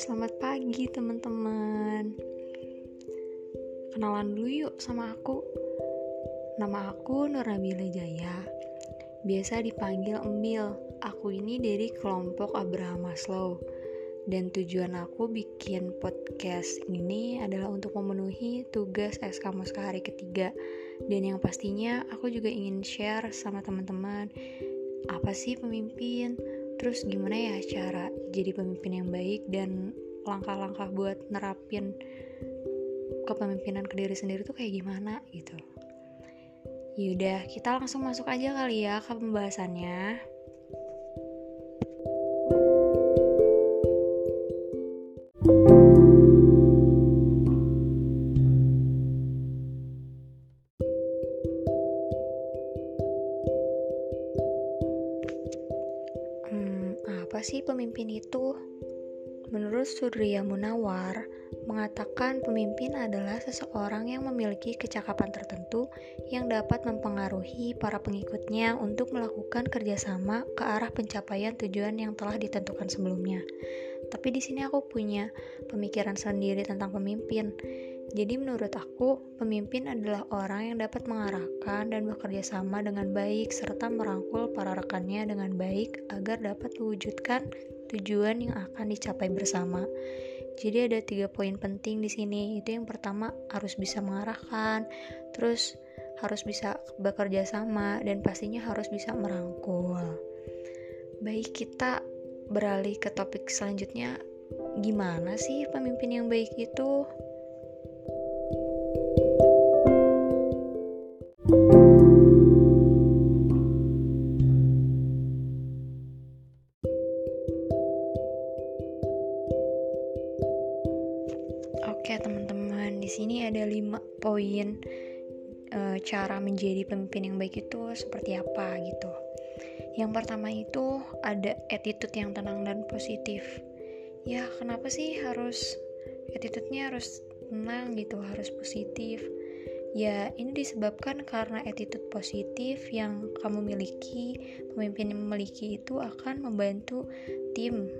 selamat pagi teman-teman. Kenalan dulu yuk sama aku. Nama aku Nur Nabila Jaya. Biasa dipanggil Emil. Aku ini dari kelompok Abraham Maslow. Dan tujuan aku bikin podcast ini adalah untuk memenuhi tugas SK Moska hari ketiga. Dan yang pastinya aku juga ingin share sama teman-teman apa sih pemimpin, terus gimana ya cara jadi pemimpin yang baik dan langkah-langkah buat nerapin kepemimpinan ke diri sendiri tuh kayak gimana gitu? Yaudah kita langsung masuk aja kali ya ke pembahasannya Apa sih pemimpin itu? Menurut Surya Munawar, mengatakan pemimpin adalah seseorang yang memiliki kecakapan tertentu yang dapat mempengaruhi para pengikutnya untuk melakukan kerjasama ke arah pencapaian tujuan yang telah ditentukan sebelumnya. Tapi di sini aku punya pemikiran sendiri tentang pemimpin. Jadi menurut aku, pemimpin adalah orang yang dapat mengarahkan dan bekerja sama dengan baik serta merangkul para rekannya dengan baik agar dapat mewujudkan tujuan yang akan dicapai bersama. Jadi ada tiga poin penting di sini. Itu yang pertama harus bisa mengarahkan, terus harus bisa bekerja sama dan pastinya harus bisa merangkul. Baik kita beralih ke topik selanjutnya. Gimana sih pemimpin yang baik itu? Oke teman-teman, di sini ada lima poin e, cara menjadi pemimpin yang baik itu seperti apa gitu. Yang pertama itu ada attitude yang tenang dan positif. Ya kenapa sih harus attitude-nya harus tenang gitu, harus positif? Ya ini disebabkan karena attitude positif yang kamu miliki, pemimpin yang memiliki itu akan membantu tim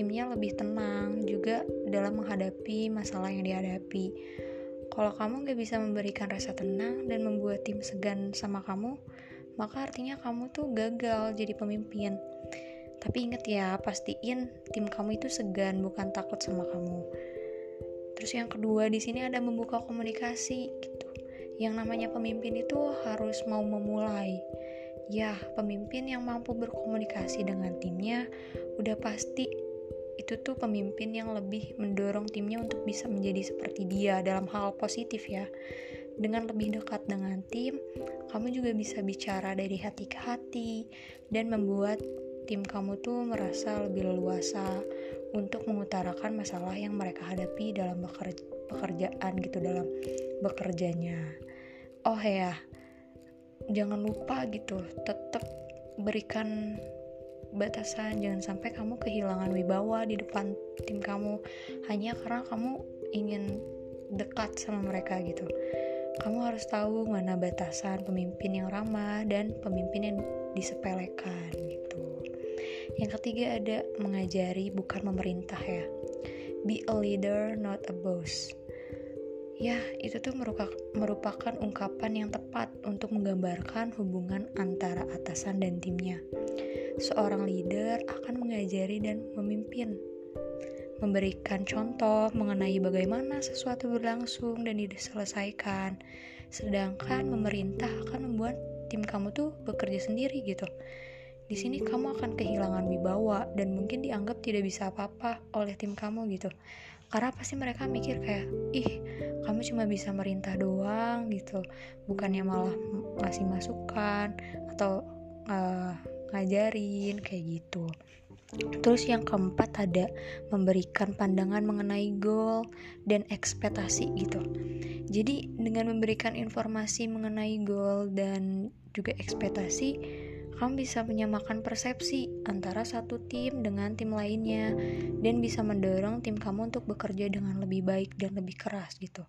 timnya lebih tenang juga dalam menghadapi masalah yang dihadapi. Kalau kamu gak bisa memberikan rasa tenang dan membuat tim segan sama kamu, maka artinya kamu tuh gagal jadi pemimpin. Tapi inget ya, pastiin tim kamu itu segan bukan takut sama kamu. Terus yang kedua di sini ada membuka komunikasi gitu. Yang namanya pemimpin itu harus mau memulai. Ya, pemimpin yang mampu berkomunikasi dengan timnya udah pasti itu tuh pemimpin yang lebih mendorong timnya untuk bisa menjadi seperti dia dalam hal positif ya. Dengan lebih dekat dengan tim, kamu juga bisa bicara dari hati ke hati dan membuat tim kamu tuh merasa lebih leluasa untuk mengutarakan masalah yang mereka hadapi dalam pekerjaan gitu dalam bekerjanya. Oh ya, jangan lupa gitu, tetap berikan batasan. Jangan sampai kamu kehilangan wibawa di depan tim kamu. Hanya karena kamu ingin dekat sama mereka gitu. Kamu harus tahu mana batasan pemimpin yang ramah dan pemimpin yang disepelekan gitu. Yang ketiga ada mengajari bukan memerintah ya. Be a leader not a boss. Ya, itu tuh merupakan ungkapan yang tepat untuk menggambarkan hubungan antara atasan dan timnya seorang leader akan mengajari dan memimpin, memberikan contoh mengenai bagaimana sesuatu berlangsung dan diselesaikan. Sedangkan pemerintah akan membuat tim kamu tuh bekerja sendiri gitu. Di sini kamu akan kehilangan wibawa dan mungkin dianggap tidak bisa apa-apa oleh tim kamu gitu. Karena pasti mereka mikir kayak, ih kamu cuma bisa merintah doang gitu, bukannya malah ngasih masukan atau uh, ngajarin kayak gitu. Terus yang keempat ada memberikan pandangan mengenai goal dan ekspektasi gitu. Jadi dengan memberikan informasi mengenai goal dan juga ekspektasi, kamu bisa menyamakan persepsi antara satu tim dengan tim lainnya dan bisa mendorong tim kamu untuk bekerja dengan lebih baik dan lebih keras gitu.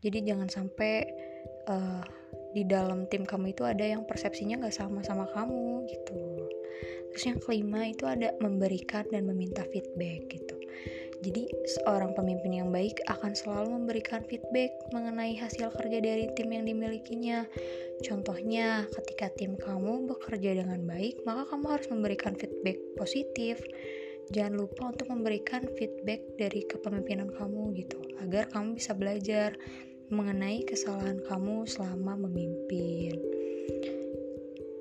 Jadi jangan sampai uh, di dalam tim kamu itu ada yang persepsinya gak sama sama kamu gitu terus yang kelima itu ada memberikan dan meminta feedback gitu Jadi, seorang pemimpin yang baik akan selalu memberikan feedback mengenai hasil kerja dari tim yang dimilikinya. Contohnya, ketika tim kamu bekerja dengan baik, maka kamu harus memberikan feedback positif. Jangan lupa untuk memberikan feedback dari kepemimpinan kamu gitu, agar kamu bisa belajar mengenai kesalahan kamu selama memimpin.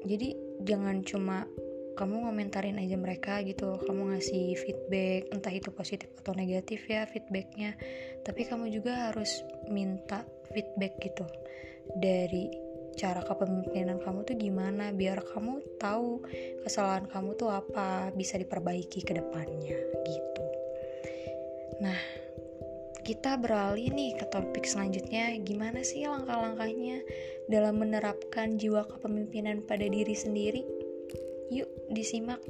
Jadi, jangan cuma kamu ngomentarin aja mereka gitu. Kamu ngasih feedback entah itu positif atau negatif ya feedbacknya. Tapi kamu juga harus minta feedback gitu. Dari cara kepemimpinan kamu tuh gimana biar kamu tahu kesalahan kamu tuh apa bisa diperbaiki ke depannya gitu. Nah kita beralih nih ke topik selanjutnya gimana sih langkah-langkahnya dalam menerapkan jiwa kepemimpinan pada diri sendiri Yuk disimak.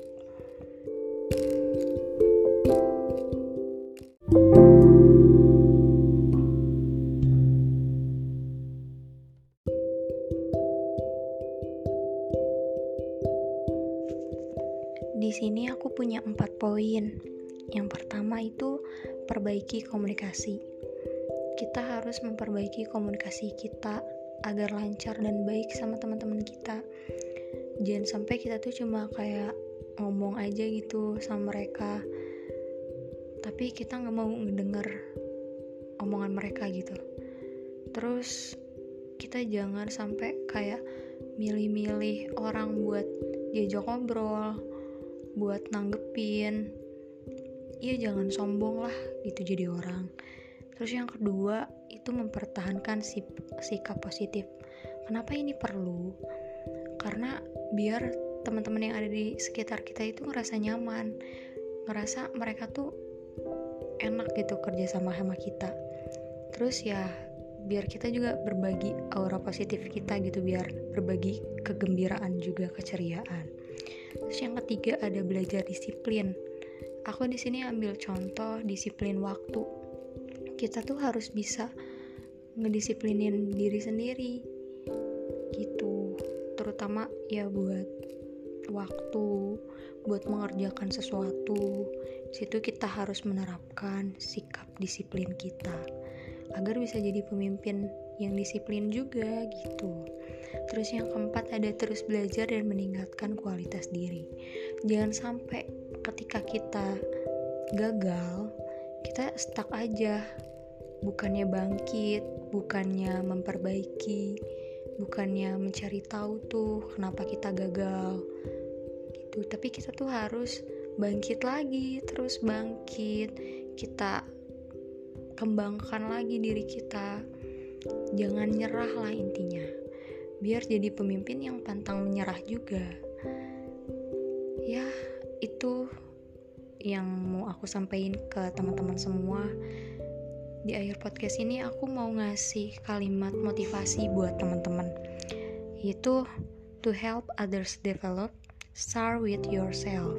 Di sini aku punya empat poin. Yang pertama itu perbaiki komunikasi. Kita harus memperbaiki komunikasi kita agar lancar dan baik sama teman-teman kita jangan sampai kita tuh cuma kayak ngomong aja gitu sama mereka tapi kita nggak mau ngedenger omongan mereka gitu terus kita jangan sampai kayak milih-milih orang buat diajak ngobrol buat nanggepin ya jangan sombong lah gitu jadi orang. Terus yang kedua itu mempertahankan sikap positif. Kenapa ini perlu? Karena biar teman-teman yang ada di sekitar kita itu ngerasa nyaman ngerasa mereka tuh enak gitu kerja sama sama kita. Terus ya biar kita juga berbagi aura positif kita gitu biar berbagi kegembiraan juga keceriaan. Terus yang ketiga ada belajar disiplin aku di sini ambil contoh disiplin waktu. Kita tuh harus bisa ngedisiplinin diri sendiri gitu. Terutama ya buat waktu buat mengerjakan sesuatu. Situ kita harus menerapkan sikap disiplin kita agar bisa jadi pemimpin yang disiplin juga gitu. Terus yang keempat ada terus belajar dan meningkatkan kualitas diri. Jangan sampai ketika kita gagal kita stuck aja. Bukannya bangkit bukannya memperbaiki bukannya mencari tahu tuh kenapa kita gagal gitu. Tapi kita tuh harus bangkit lagi terus bangkit. Kita kembangkan lagi diri kita. Jangan nyerah lah intinya. Biar jadi pemimpin yang pantang menyerah juga. Ya itu yang mau aku sampaikan ke teman-teman semua. Di akhir podcast ini aku mau ngasih kalimat motivasi buat teman-teman yaitu to help others develop start with yourself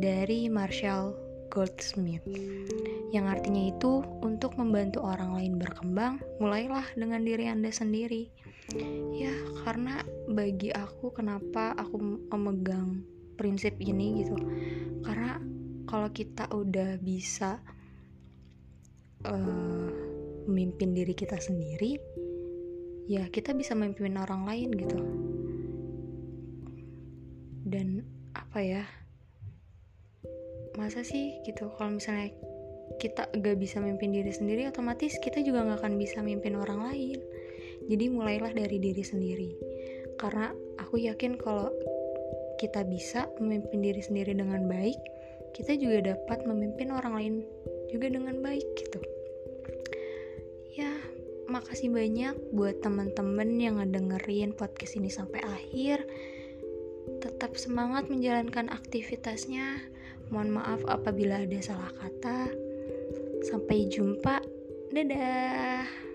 dari Marshall Goldsmith yang artinya itu untuk membantu orang lain berkembang mulailah dengan diri anda sendiri. Ya karena bagi aku kenapa aku memegang prinsip ini gitu. Karena kalau kita udah bisa uh, memimpin diri kita sendiri ya kita bisa memimpin orang lain gitu. Dan apa ya masa sih gitu kalau misalnya kita gak bisa memimpin diri sendiri otomatis kita juga gak akan bisa memimpin orang lain. Jadi mulailah dari diri sendiri. Karena aku yakin kalau kita bisa memimpin diri sendiri dengan baik kita juga dapat memimpin orang lain juga dengan baik gitu. Ya makasih banyak buat teman-teman yang ngedengerin podcast ini sampai akhir. Tetap semangat menjalankan aktivitasnya. Mohon maaf apabila ada salah kata. Sampai jumpa. Dadah